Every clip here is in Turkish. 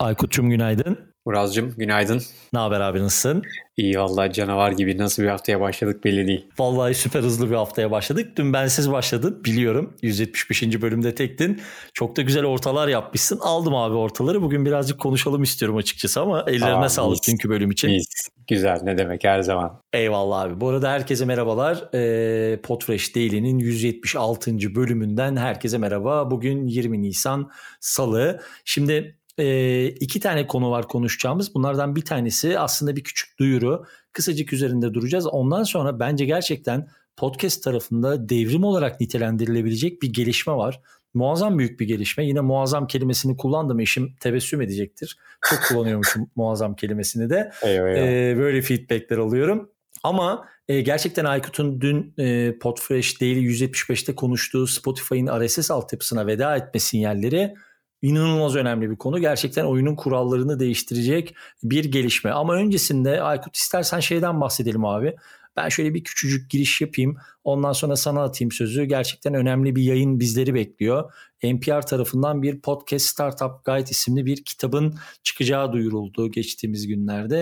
Aykut'cum günaydın. Muraz'cığım günaydın. Ne haber abi nasılsın? İyi vallahi canavar gibi nasıl bir haftaya başladık belli değil. Vallahi süper hızlı bir haftaya başladık. Dün bensiz başladın biliyorum. 175. bölümde tektin. Çok da güzel ortalar yapmışsın. Aldım abi ortaları. Bugün birazcık konuşalım istiyorum açıkçası ama ellerine Aa, sağlık mis, dünkü bölüm için. Mis. Güzel ne demek her zaman. Eyvallah abi. Bu arada herkese merhabalar. E, Podfresh Daily'nin 176. bölümünden herkese merhaba. Bugün 20 Nisan Salı. Şimdi e, iki tane konu var konuşacağımız. Bunlardan bir tanesi aslında bir küçük duyuru. Kısacık üzerinde duracağız. Ondan sonra bence gerçekten podcast tarafında devrim olarak nitelendirilebilecek bir gelişme var. Muazzam büyük bir gelişme. Yine muazzam kelimesini kullandım. Eşim tebessüm edecektir. Çok kullanıyormuşum muazzam kelimesini de. Eyvah. Ee, böyle feedbackler alıyorum. Ama e, gerçekten Aykut'un dün e, Podfresh Daily 175'te konuştuğu Spotify'ın RSS altyapısına veda etme sinyalleri inanılmaz önemli bir konu. Gerçekten oyunun kurallarını değiştirecek bir gelişme. Ama öncesinde Aykut istersen şeyden bahsedelim abi. Ben şöyle bir küçücük giriş yapayım. Ondan sonra sana atayım sözü. Gerçekten önemli bir yayın bizleri bekliyor. NPR tarafından bir Podcast Startup Guide isimli bir kitabın çıkacağı duyuruldu geçtiğimiz günlerde.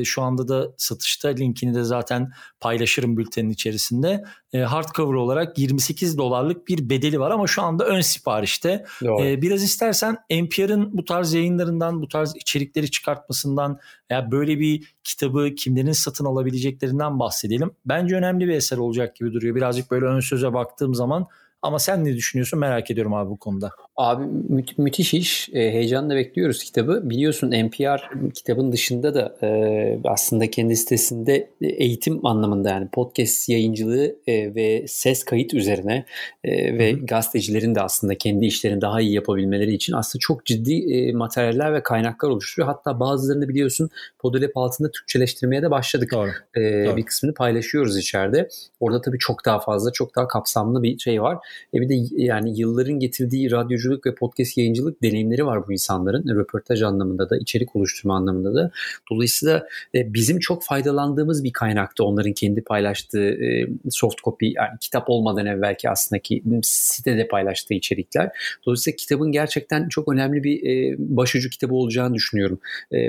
E, şu anda da satışta linkini de zaten paylaşırım bültenin içerisinde. E, hardcover olarak 28 dolarlık bir bedeli var ama şu anda ön siparişte. E, biraz istersen NPR'ın bu tarz yayınlarından, bu tarz içerikleri çıkartmasından veya böyle bir kitabı kimlerin satın alabileceklerinden bahsedelim. Bence önemli bir eser olacak gibi duruyor. Birazcık böyle ön söze baktığım zaman ama sen ne düşünüyorsun merak ediyorum abi bu konuda. Abi mü- müthiş iş. E, heyecanla bekliyoruz kitabı. Biliyorsun NPR kitabın dışında da e, aslında kendi sitesinde eğitim anlamında yani podcast yayıncılığı e, ve ses kayıt üzerine e, ve Hı-hı. gazetecilerin de aslında kendi işlerini daha iyi yapabilmeleri için aslında çok ciddi e, materyaller ve kaynaklar oluşturuyor. Hatta bazılarını biliyorsun Podolep altında Türkçeleştirmeye de başladık. Doğru. E, Doğru. Bir kısmını paylaşıyoruz içeride. Orada tabii çok daha fazla, çok daha kapsamlı bir şey var. E bir de yani yılların getirdiği radyoculuk ve podcast yayıncılık deneyimleri var bu insanların. Röportaj anlamında da, içerik oluşturma anlamında da. Dolayısıyla e, bizim çok faydalandığımız bir kaynaktı onların kendi paylaştığı e, soft copy, yani kitap olmadan evvelki aslında ki sitede paylaştığı içerikler. Dolayısıyla kitabın gerçekten çok önemli bir e, başucu kitabı olacağını düşünüyorum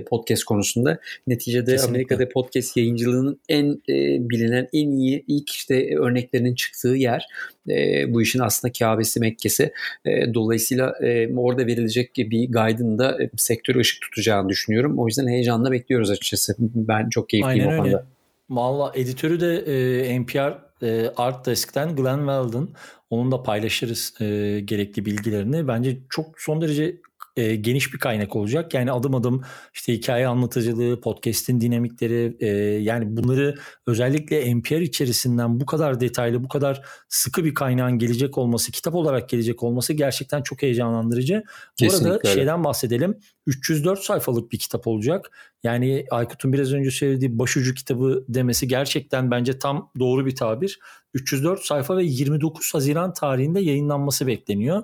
podcast konusunda. Neticede Kesinlikle. Amerika'da podcast yayıncılığının en bilinen, en iyi ilk işte örneklerinin çıktığı yer e, bu işin aslında Kabe'si Mekke'si. E, dolayısıyla e, orada verilecek bir guide'ın da e, sektörü ışık tutacağını düşünüyorum. O yüzden heyecanla bekliyoruz açıkçası. Ben çok keyifliyim Aynen o konuda. Valla editörü de e, NPR e, Art Desk'ten Glenn Weldon. Onun da paylaşırız e, gerekli bilgilerini. Bence çok son derece e, geniş bir kaynak olacak. Yani adım adım işte hikaye anlatıcılığı, podcast'in dinamikleri e, yani bunları özellikle NPR içerisinden bu kadar detaylı, bu kadar sıkı bir kaynağın gelecek olması, kitap olarak gelecek olması gerçekten çok heyecanlandırıcı. Kesinlikle. Bu arada şeyden bahsedelim. 304 sayfalık bir kitap olacak. Yani Aykut'un biraz önce söylediği başucu kitabı demesi gerçekten bence tam doğru bir tabir. 304 sayfa ve 29 Haziran tarihinde yayınlanması bekleniyor.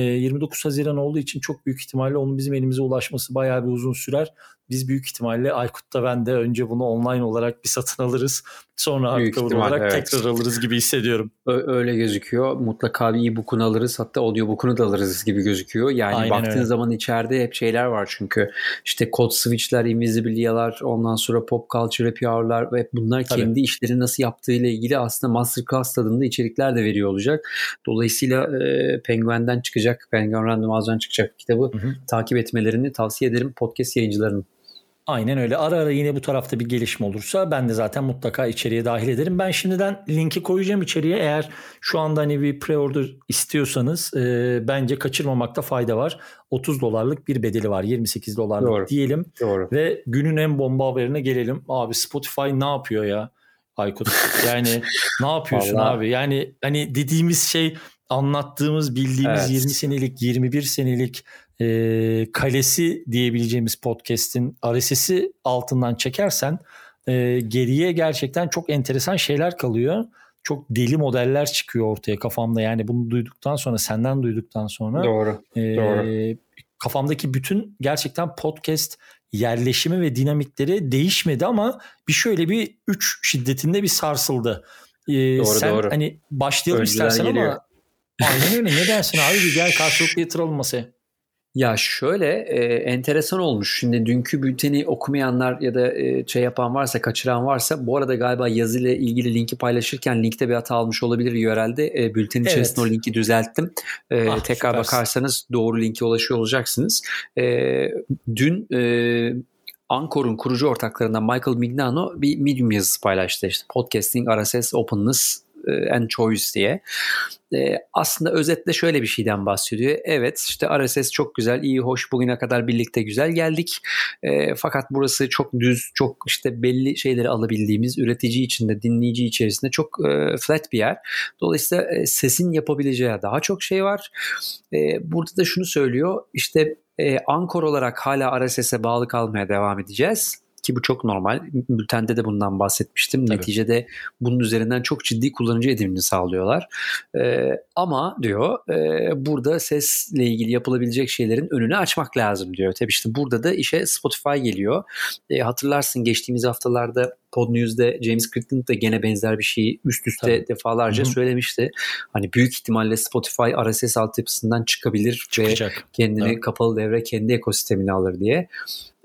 29 Haziran olduğu için çok büyük ihtimalle onun bizim elimize ulaşması bayağı bir uzun sürer biz büyük ihtimalle Aykut'ta ben de önce bunu online olarak bir satın alırız. Sonra hardcover olarak evet. tekrar alırız gibi hissediyorum. Öyle gözüküyor. Mutlaka bir e-book'unu alırız. Hatta audiobook'unu da alırız gibi gözüküyor. Yani Aynen baktığın öyle. zaman içeride hep şeyler var çünkü. işte Code Switch'ler, Invisibilia'lar, ondan sonra Pop Culture Happy Hour'lar ve bunlar Tabii. kendi işleri nasıl yaptığıyla ilgili aslında Masterclass tadında içerikler de veriyor olacak. Dolayısıyla e, Penguin'den çıkacak, Penguin Random House'dan çıkacak kitabı hı hı. takip etmelerini tavsiye ederim podcast yayıncılarının. Aynen öyle. Ara ara yine bu tarafta bir gelişme olursa ben de zaten mutlaka içeriye dahil ederim. Ben şimdiden linki koyacağım içeriye. Eğer şu anda hani bir pre-order istiyorsanız e, bence kaçırmamakta fayda var. 30 dolarlık bir bedeli var. 28 dolarlık Doğru. diyelim. Doğru. Ve günün en bomba haberine gelelim. Abi Spotify ne yapıyor ya? Aykut. Yani ne yapıyorsun Vallahi... abi? Yani hani dediğimiz şey anlattığımız bildiğimiz evet. 20 senelik 21 senelik e, kalesi diyebileceğimiz podcast'in RSS'i altından çekersen e, geriye gerçekten çok enteresan şeyler kalıyor. Çok deli modeller çıkıyor ortaya kafamda. Yani bunu duyduktan sonra, senden duyduktan sonra. Doğru. E, doğru. Kafamdaki bütün gerçekten podcast yerleşimi ve dinamikleri değişmedi ama bir şöyle bir üç şiddetinde bir sarsıldı. Ee, doğru sen doğru. hani başlayalım Önceden istersen geliyor. ama aynen öyle ne dersin abi bir gel karşılıklı yatıralım masaya. Ya şöyle e, enteresan olmuş. Şimdi dünkü bülteni okumayanlar ya da e, şey yapan varsa, kaçıran varsa bu arada galiba yazıyla ilgili linki paylaşırken linkte bir hata almış olabilir URL'de. E, bültenin evet. içerisinde o linki düzelttim. E, ah, tekrar süpersin. bakarsanız doğru linki ulaşıyor olacaksınız. E, dün e, Ankor'un kurucu ortaklarından Michael Mignano bir Medium yazısı paylaştı. İşte podcasting, RSS, openness and choice diye. E, aslında özetle şöyle bir şeyden bahsediyor. Evet işte RSS çok güzel, iyi, hoş bugüne kadar birlikte güzel geldik. E, fakat burası çok düz, çok işte belli şeyleri alabildiğimiz, üretici içinde, dinleyici içerisinde çok e, flat bir yer. Dolayısıyla e, sesin yapabileceği daha çok şey var. E, burada da şunu söylüyor. İşte e, Ankor olarak hala RSS'e bağlı kalmaya devam edeceğiz ki bu çok normal. Bültende de bundan bahsetmiştim. Tabii. Neticede bunun üzerinden çok ciddi kullanıcı edinimini sağlıyorlar. Ee, ama diyor e, burada sesle ilgili yapılabilecek şeylerin önünü açmak lazım diyor. Tabii işte burada da işe Spotify geliyor. E, hatırlarsın geçtiğimiz haftalarda Pod News'de James Crickland da gene benzer bir şeyi üst üste Tabii. defalarca Hı-hı. söylemişti. Hani büyük ihtimalle Spotify RSS altyapısından çıkabilir Çıkacak. ve kendini evet. kapalı devre kendi ekosistemini alır diye.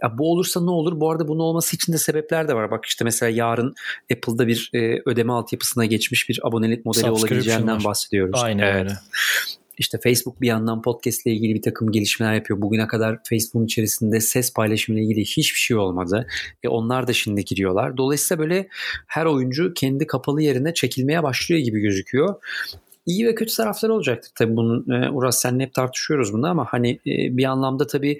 Ya bu olursa ne olur? Bu arada bunun olması için de sebepler de var. Bak işte mesela yarın Apple'da bir e, ödeme altyapısına geçmiş bir abonelik modeli olabileceğinden bahsediyoruz. Aynen evet. İşte Facebook bir yandan podcast ile ilgili bir takım gelişmeler yapıyor. Bugüne kadar Facebook'un içerisinde ses paylaşımı ile ilgili hiçbir şey olmadı. E onlar da şimdi giriyorlar. Dolayısıyla böyle her oyuncu kendi kapalı yerine çekilmeye başlıyor gibi gözüküyor İyi ve kötü tarafları olacaktır. Tabii bunun e, Uras senle hep tartışıyoruz bunu ama hani e, bir anlamda tabii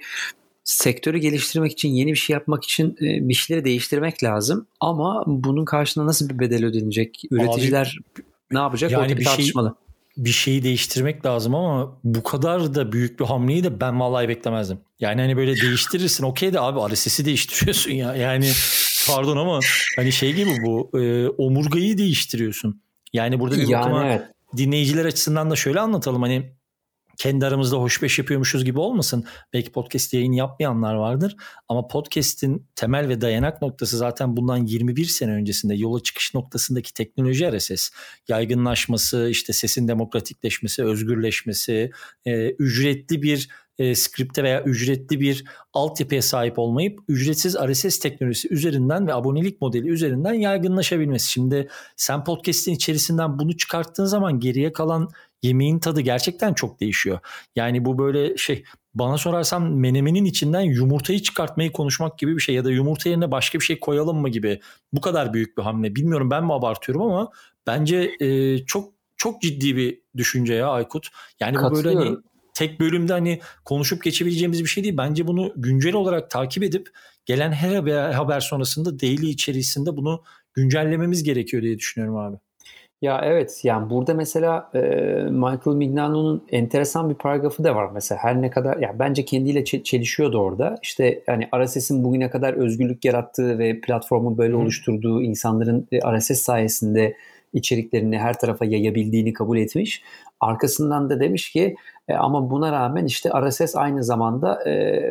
sektörü geliştirmek için, yeni bir şey yapmak için e, bir şeyleri değiştirmek lazım. Ama bunun karşılığında nasıl bir bedel ödenecek? Üreticiler Abi, ne yapacak? Yani Orada bir şey tartışmalı. Şey, bir şeyi değiştirmek lazım ama bu kadar da büyük bir hamleyi de ben vallahi beklemezdim. Yani hani böyle değiştirirsin okey de abi RSS'i değiştiriyorsun ya. Yani pardon ama hani şey gibi bu e, omurgayı değiştiriyorsun. Yani burada bir yani bakıma evet. dinleyiciler açısından da şöyle anlatalım hani kendi aramızda hoş beş yapıyormuşuz gibi olmasın. Belki podcast yayın yapmayanlar vardır ama podcast'in temel ve dayanak noktası zaten bundan 21 sene öncesinde yola çıkış noktasındaki teknoloji RSS. Yaygınlaşması, işte sesin demokratikleşmesi, özgürleşmesi, e, ücretli bir e, skripte veya ücretli bir altyapıya sahip olmayıp ücretsiz RSS teknolojisi üzerinden ve abonelik modeli üzerinden yaygınlaşabilmesi. Şimdi sen podcast'in içerisinden bunu çıkarttığın zaman geriye kalan yemeğin tadı gerçekten çok değişiyor. Yani bu böyle şey bana sorarsan menemenin içinden yumurtayı çıkartmayı konuşmak gibi bir şey ya da yumurta yerine başka bir şey koyalım mı gibi bu kadar büyük bir hamle. Bilmiyorum ben mi abartıyorum ama bence e, çok çok ciddi bir düşünce ya Aykut. Yani bu böyle hani tek bölümde hani konuşup geçebileceğimiz bir şey değil. Bence bunu güncel olarak takip edip gelen her haber, haber sonrasında daily içerisinde bunu güncellememiz gerekiyor diye düşünüyorum abi. Ya evet yani burada mesela e, Michael Mignano'nun enteresan bir paragrafı da var mesela her ne kadar ya bence kendiyle çelişiyordu orada. İşte yani RSS'in bugüne kadar özgürlük yarattığı ve platformu böyle Hı. oluşturduğu insanların RSS sayesinde içeriklerini her tarafa yayabildiğini kabul etmiş. Arkasından da demiş ki e, ama buna rağmen işte RSS aynı zamanda e,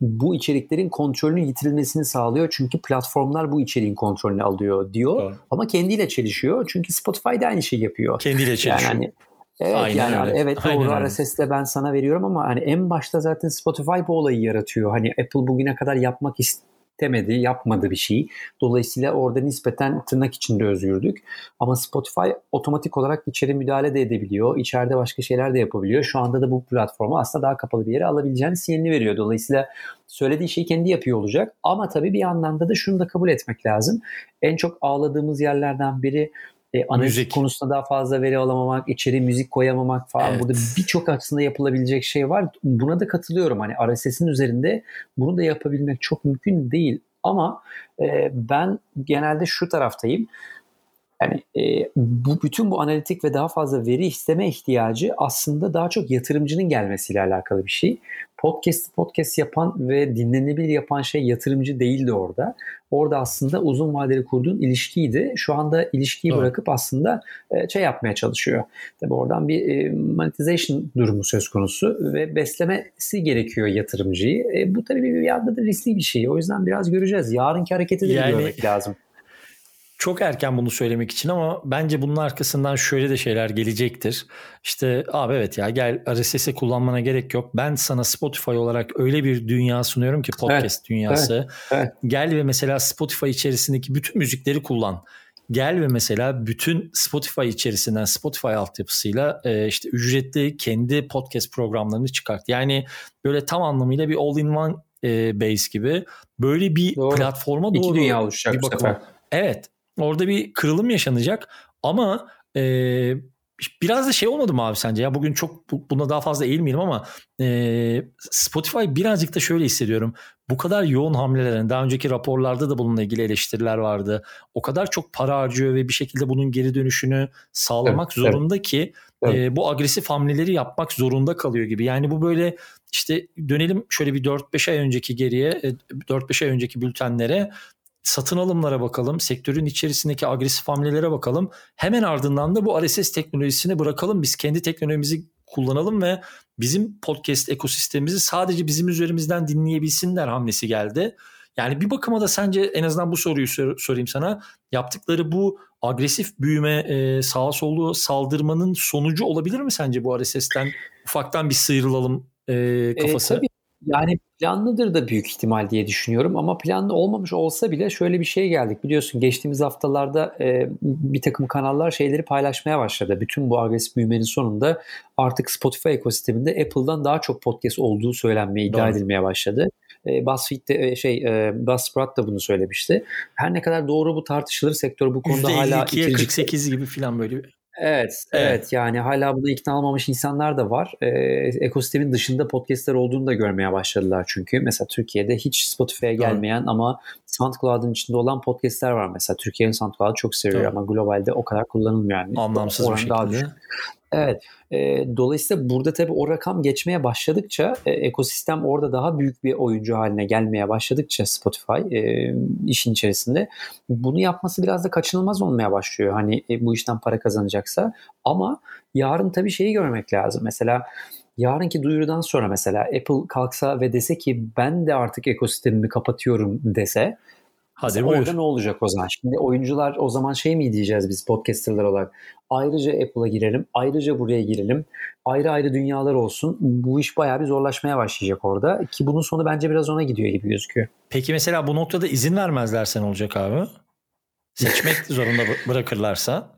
bu içeriklerin kontrolünün yitirilmesini sağlıyor. Çünkü platformlar bu içeriğin kontrolünü alıyor diyor. Doğru. Ama kendiyle çelişiyor. Çünkü Spotify da aynı şeyi yapıyor. Kendiyle çelişiyor. Yani Evet Aynen yani öyle. evet doğru RSS'le ben sana veriyorum ama hani en başta zaten Spotify bu olayı yaratıyor. Hani Apple bugüne kadar yapmak ist istemedi, yapmadı bir şey. Dolayısıyla orada nispeten tırnak içinde özgürdük. Ama Spotify otomatik olarak içeri müdahale de edebiliyor. İçeride başka şeyler de yapabiliyor. Şu anda da bu platformu aslında daha kapalı bir yere alabileceğini sinyalini veriyor. Dolayısıyla söylediği şeyi kendi yapıyor olacak. Ama tabii bir anlamda da şunu da kabul etmek lazım. En çok ağladığımız yerlerden biri e, müzik. konusunda daha fazla veri alamamak, içeri müzik koyamamak falan. Evet. Burada birçok açısında yapılabilecek şey var. Buna da katılıyorum. Hani RSS'in üzerinde bunu da yapabilmek çok mümkün değil. Ama e, ben genelde şu taraftayım. Yani e, bu bütün bu analitik ve daha fazla veri isteme ihtiyacı aslında daha çok yatırımcının gelmesiyle alakalı bir şey. Podcast podcast yapan ve dinlenebilir yapan şey yatırımcı değildi orada. Orada aslında uzun vadeli kurduğun ilişkiydi. Şu anda ilişkiyi evet. bırakıp aslında e, şey yapmaya çalışıyor. Tabii oradan bir e, monetization durumu söz konusu ve beslemesi gerekiyor yatırımcıyı. E, bu tabii bir yanda da riskli bir şey. O yüzden biraz göreceğiz. Yarınki hareketi de yani, görmek lazım çok erken bunu söylemek için ama bence bunun arkasından şöyle de şeyler gelecektir. İşte abi evet ya gel RSS'i kullanmana gerek yok. Ben sana Spotify olarak öyle bir dünya sunuyorum ki podcast evet, dünyası. Evet, evet. Gel ve mesela Spotify içerisindeki bütün müzikleri kullan. Gel ve mesela bütün Spotify içerisinden Spotify altyapısıyla e, işte ücretli kendi podcast programlarını çıkart. Yani böyle tam anlamıyla bir all-in-one e, base gibi böyle bir doğru. platforma doğru İki dünya oluşacak bir bakıma. Evet orada bir kırılım yaşanacak ama e, biraz da şey olmadı mı abi sence? Ya bugün çok buna daha fazla eğilmeyelim ama e, Spotify birazcık da şöyle hissediyorum. Bu kadar yoğun hamlelerin daha önceki raporlarda da bununla ilgili eleştiriler vardı. O kadar çok para harcıyor ve bir şekilde bunun geri dönüşünü sağlamak evet, zorunda evet. ki evet. E, bu agresif hamleleri yapmak zorunda kalıyor gibi. Yani bu böyle işte dönelim şöyle bir 4-5 ay önceki geriye 4-5 ay önceki bültenlere satın alımlara bakalım, sektörün içerisindeki agresif hamlelere bakalım. Hemen ardından da bu RSS teknolojisini bırakalım. Biz kendi teknolojimizi kullanalım ve bizim podcast ekosistemimizi sadece bizim üzerimizden dinleyebilsinler hamlesi geldi. Yani bir bakıma da sence en azından bu soruyu sor- sorayım sana. Yaptıkları bu agresif büyüme, e, sağa solu saldırmanın sonucu olabilir mi sence bu RSS'ten ufaktan bir sıyrılalım e, kafası? E, tabii yani planlıdır da büyük ihtimal diye düşünüyorum ama planlı olmamış olsa bile şöyle bir şey geldik. Biliyorsun geçtiğimiz haftalarda e, bir takım kanallar şeyleri paylaşmaya başladı. Bütün bu agresif büyümenin sonunda artık Spotify ekosisteminde Apple'dan daha çok podcast olduğu söylenmeye iddia Doğru. edilmeye başladı. E, BuzzFeed'de şey e, Buzzsprout da bunu söylemişti. Her ne kadar doğru bu tartışılır sektör bu konuda hala 48 gibi falan böyle Evet, evet, evet. Yani hala buna ikna olmamış insanlar da var. Ee, ekosistemin dışında podcastler olduğunu da görmeye başladılar çünkü. Mesela Türkiye'de hiç Spotify'a gelmeyen evet. ama SoundCloud'un içinde olan podcastler var mesela. Türkiye'nin SoundCloud'u çok seviyor evet. ama globalde o kadar kullanılmıyor yani. Anlamsız bir şekilde. Evet. E, dolayısıyla burada tabii o rakam geçmeye başladıkça e, ekosistem orada daha büyük bir oyuncu haline gelmeye başladıkça Spotify e, işin içerisinde bunu yapması biraz da kaçınılmaz olmaya başlıyor. Hani e, bu işten para kazanacaksa ama yarın tabii şeyi görmek lazım. Mesela yarınki duyurudan sonra mesela Apple kalksa ve dese ki ben de artık ekosistemimi kapatıyorum dese Hadi buyur. Orada ne olacak o zaman? Şimdi oyuncular o zaman şey mi diyeceğiz biz podcasterlar olarak? Ayrıca Apple'a girelim, ayrıca buraya girelim. Ayrı ayrı dünyalar olsun. Bu iş bayağı bir zorlaşmaya başlayacak orada. Ki bunun sonu bence biraz ona gidiyor gibi gözüküyor. Peki mesela bu noktada izin vermezlerse ne olacak abi? Seçmek zorunda bırakırlarsa?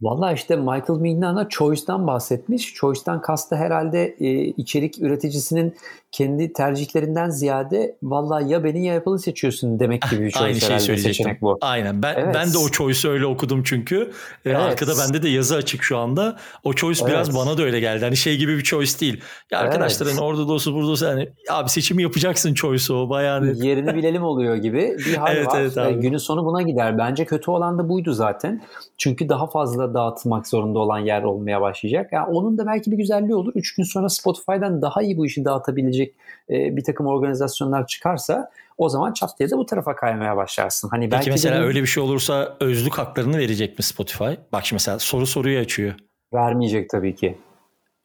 Valla işte Michael Mignana Choice'dan bahsetmiş. Choice'dan kastı herhalde e, içerik üreticisinin kendi tercihlerinden ziyade valla ya beni ya Apple'ı seçiyorsun demek gibi bir choice Aynı şeyi söyleyecektim. Bu. Aynen. Ben, evet. ben de o choice'u öyle okudum çünkü. E, evet. Arkada bende de yazı açık şu anda. O choice evet. biraz bana da öyle geldi. Hani şey gibi bir choice değil. Ya arkadaşlar evet. hani orada da olsun burada olsun hani abi seçimi yapacaksın choice'u o bayağı net. Yerini bilelim oluyor gibi bir hal evet, var. Evet, abi. Günün sonu buna gider. Bence kötü olan da buydu zaten. Çünkü daha fazla dağıtılmak zorunda olan yer olmaya başlayacak. Yani onun da belki bir güzelliği olur. Üç gün sonra Spotify'dan daha iyi bu işi dağıtabilecek e, bir takım organizasyonlar çıkarsa o zaman çat diye de bu tarafa kaymaya başlarsın. Hani belki Peki mesela de... öyle bir şey olursa özlük haklarını verecek mi Spotify? Bak şimdi mesela soru soruyu açıyor. Vermeyecek tabii ki.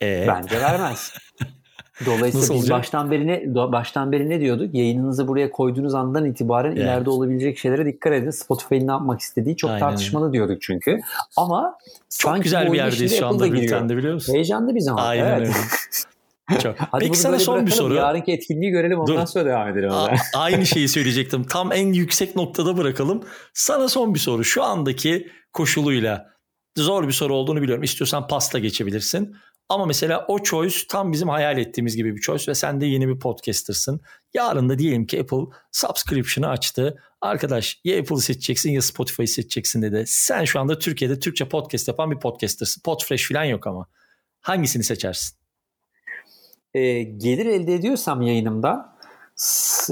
Ee? Bence vermez. Dolayısıyla biz baştan beri ne baştan beri ne diyorduk? Yayınınızı buraya koyduğunuz andan itibaren evet. ileride olabilecek şeylere dikkat edin. Spotify'ın ne yapmak istediği çok Aynen. tartışmalı diyorduk çünkü. Ama çok güzel bir yerdeyiz şu anda bültende biliyor musun? Heyecanlı bir zaman. Aynen evet. öyle. Çok. Hadi Peki sana son bir soru. Yarınki etkinliği görelim ondan Dur. sonra devam edelim. A- aynı şeyi söyleyecektim. Tam en yüksek noktada bırakalım. Sana son bir soru. Şu andaki koşuluyla zor bir soru olduğunu biliyorum. İstiyorsan pasta geçebilirsin. Ama mesela o choice tam bizim hayal ettiğimiz gibi bir choice ve sen de yeni bir podcaster'sın. Yarın da diyelim ki Apple subscription'ı açtı. Arkadaş ya Apple'ı seçeceksin ya Spotify'ı seçeceksin dedi. Sen şu anda Türkiye'de Türkçe podcast yapan bir podcaster'sın. Podfresh falan yok ama. Hangisini seçersin? Ee, gelir elde ediyorsam yayınımda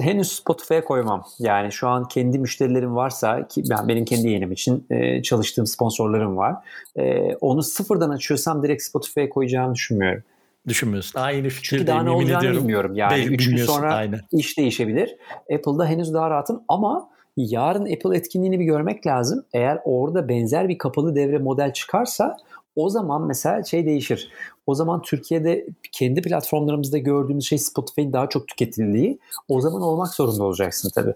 henüz Spotify'a koymam. Yani şu an kendi müşterilerim varsa ki ben benim kendi yayınım için e, çalıştığım sponsorlarım var. E, onu sıfırdan açıyorsam direkt Spotify'a koyacağımı düşünmüyorum. Düşünmüyorsun. Aynı fikirde Çünkü daha ne olacağını ediyorum. bilmiyorum. Yani 3 gün sonra aynen. iş değişebilir. Apple'da henüz daha rahatım ama yarın Apple etkinliğini bir görmek lazım. Eğer orada benzer bir kapalı devre model çıkarsa o zaman mesela şey değişir. O zaman Türkiye'de kendi platformlarımızda gördüğümüz şey Spotify'ın daha çok tüketildiği. O zaman olmak zorunda olacaksın tabii.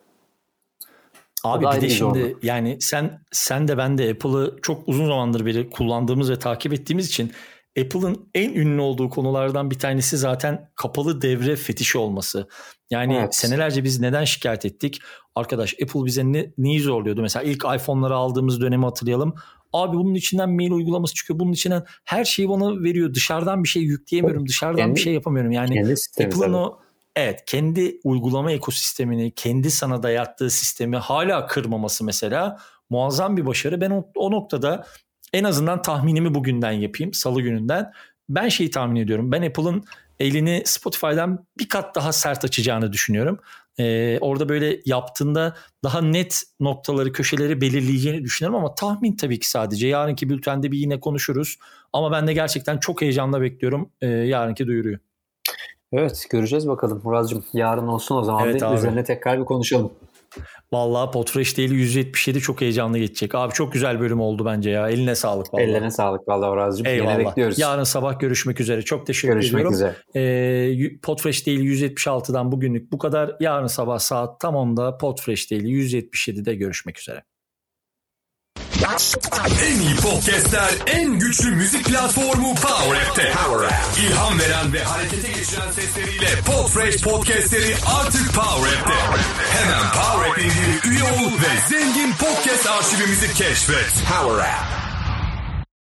Abi bir de şimdi zorlu. yani sen sen de ben de Apple'ı çok uzun zamandır beri kullandığımız ve takip ettiğimiz için Apple'ın en ünlü olduğu konulardan bir tanesi zaten kapalı devre fetişi olması. Yani evet. senelerce biz neden şikayet ettik? Arkadaş Apple bize ne, neyi zorluyordu? Mesela ilk iPhone'ları aldığımız dönemi hatırlayalım. Abi bunun içinden mail uygulaması çıkıyor. Bunun içinden her şeyi bana veriyor. Dışarıdan bir şey yükleyemiyorum. Dışarıdan kendi, bir şey yapamıyorum. Yani Apple'ın o evet kendi uygulama ekosistemini, kendi sana dayattığı sistemi hala kırmaması mesela muazzam bir başarı. Ben o, o noktada en azından tahminimi bugünden yapayım. Salı gününden. Ben şeyi tahmin ediyorum. Ben Apple'ın elini Spotify'dan bir kat daha sert açacağını düşünüyorum. Ee, orada böyle yaptığında daha net noktaları, köşeleri belirleyeceğini düşünüyorum ama tahmin tabii ki sadece. Yarınki bültende bir yine konuşuruz. Ama ben de gerçekten çok heyecanla bekliyorum e, yarınki duyuruyu. Evet göreceğiz bakalım Murat'cığım. Yarın olsun o zaman evet, bir üzerine tekrar bir konuşalım. Vallahi Potfresh değil 177 çok heyecanlı geçecek. Abi çok güzel bölüm oldu bence ya. Eline sağlık vallahi. Eline sağlık vallahi Murat'cığım. Eyvallah. Yine bekliyoruz. Yarın sabah görüşmek üzere. Çok teşekkür görüşmek ediyorum. Görüşmek üzere. Ee, Potfresh değil 176'dan bugünlük bu kadar. Yarın sabah saat tam 10'da Potfresh değil 177'de görüşmek üzere. En iyi podcastler, en güçlü müzik platformu Power App'te. Power App. İlham veren ve harekete geçiren sesleriyle Podfresh podcastleri artık Power App'te. Hemen Power App üye ol ve zengin podcast arşivimizi keşfet. Power App.